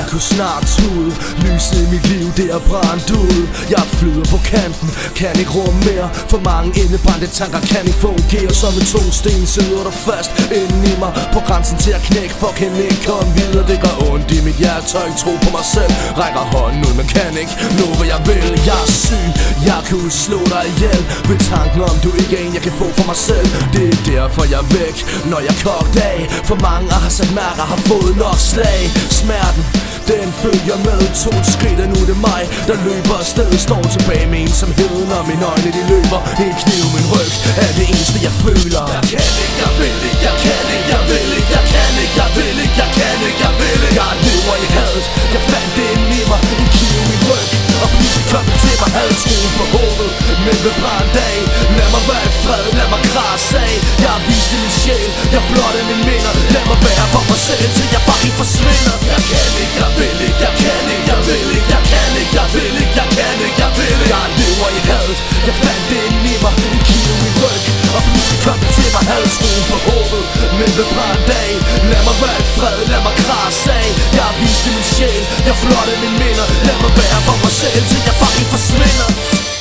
Jeg kunne snart tude Lyset i mit liv, det er brændt ud. Jeg flyder på kanten, kan ikke rumme mere. For mange indebrændte tanker kan ikke fungere. Som en tung sten sidder der fast inden i mig. På grænsen til at knække, for kan ikke. Komme videre. Det gør ondt i mit hjerte, tør ikke tro på mig selv. Rækker hånden ud, men kan ikke nå hvad jeg vil. Jeg er syg, jeg kunne slå dig ihjel. Ved tanken om du ikke er en, jeg kan få for mig selv. Det er derfor jeg er væk, når jeg kogt af. For mange har sat mærker, har fået nok slag. Smerten, den følger med to skridt Og nu er det mig, der løber afsted. Står tilbage med ensomheden og mine øjne de løber. En kniv, min ryg er det eneste jeg føler. Jeg kan ikke, jeg vil ikke, jeg kan ikke, jeg vil ikke Jeg kan ikke, jeg vil ikke, jeg kan ikke, jeg vil ikke. Jeg lever i Havde troen på håbet, men ved en dag. Lad mig være i fred, lad mig krasse af. Jeg har vist min sjæl, jeg blotte mine minder. Lad mig være for mig selv, til jeg fucking forsvinder.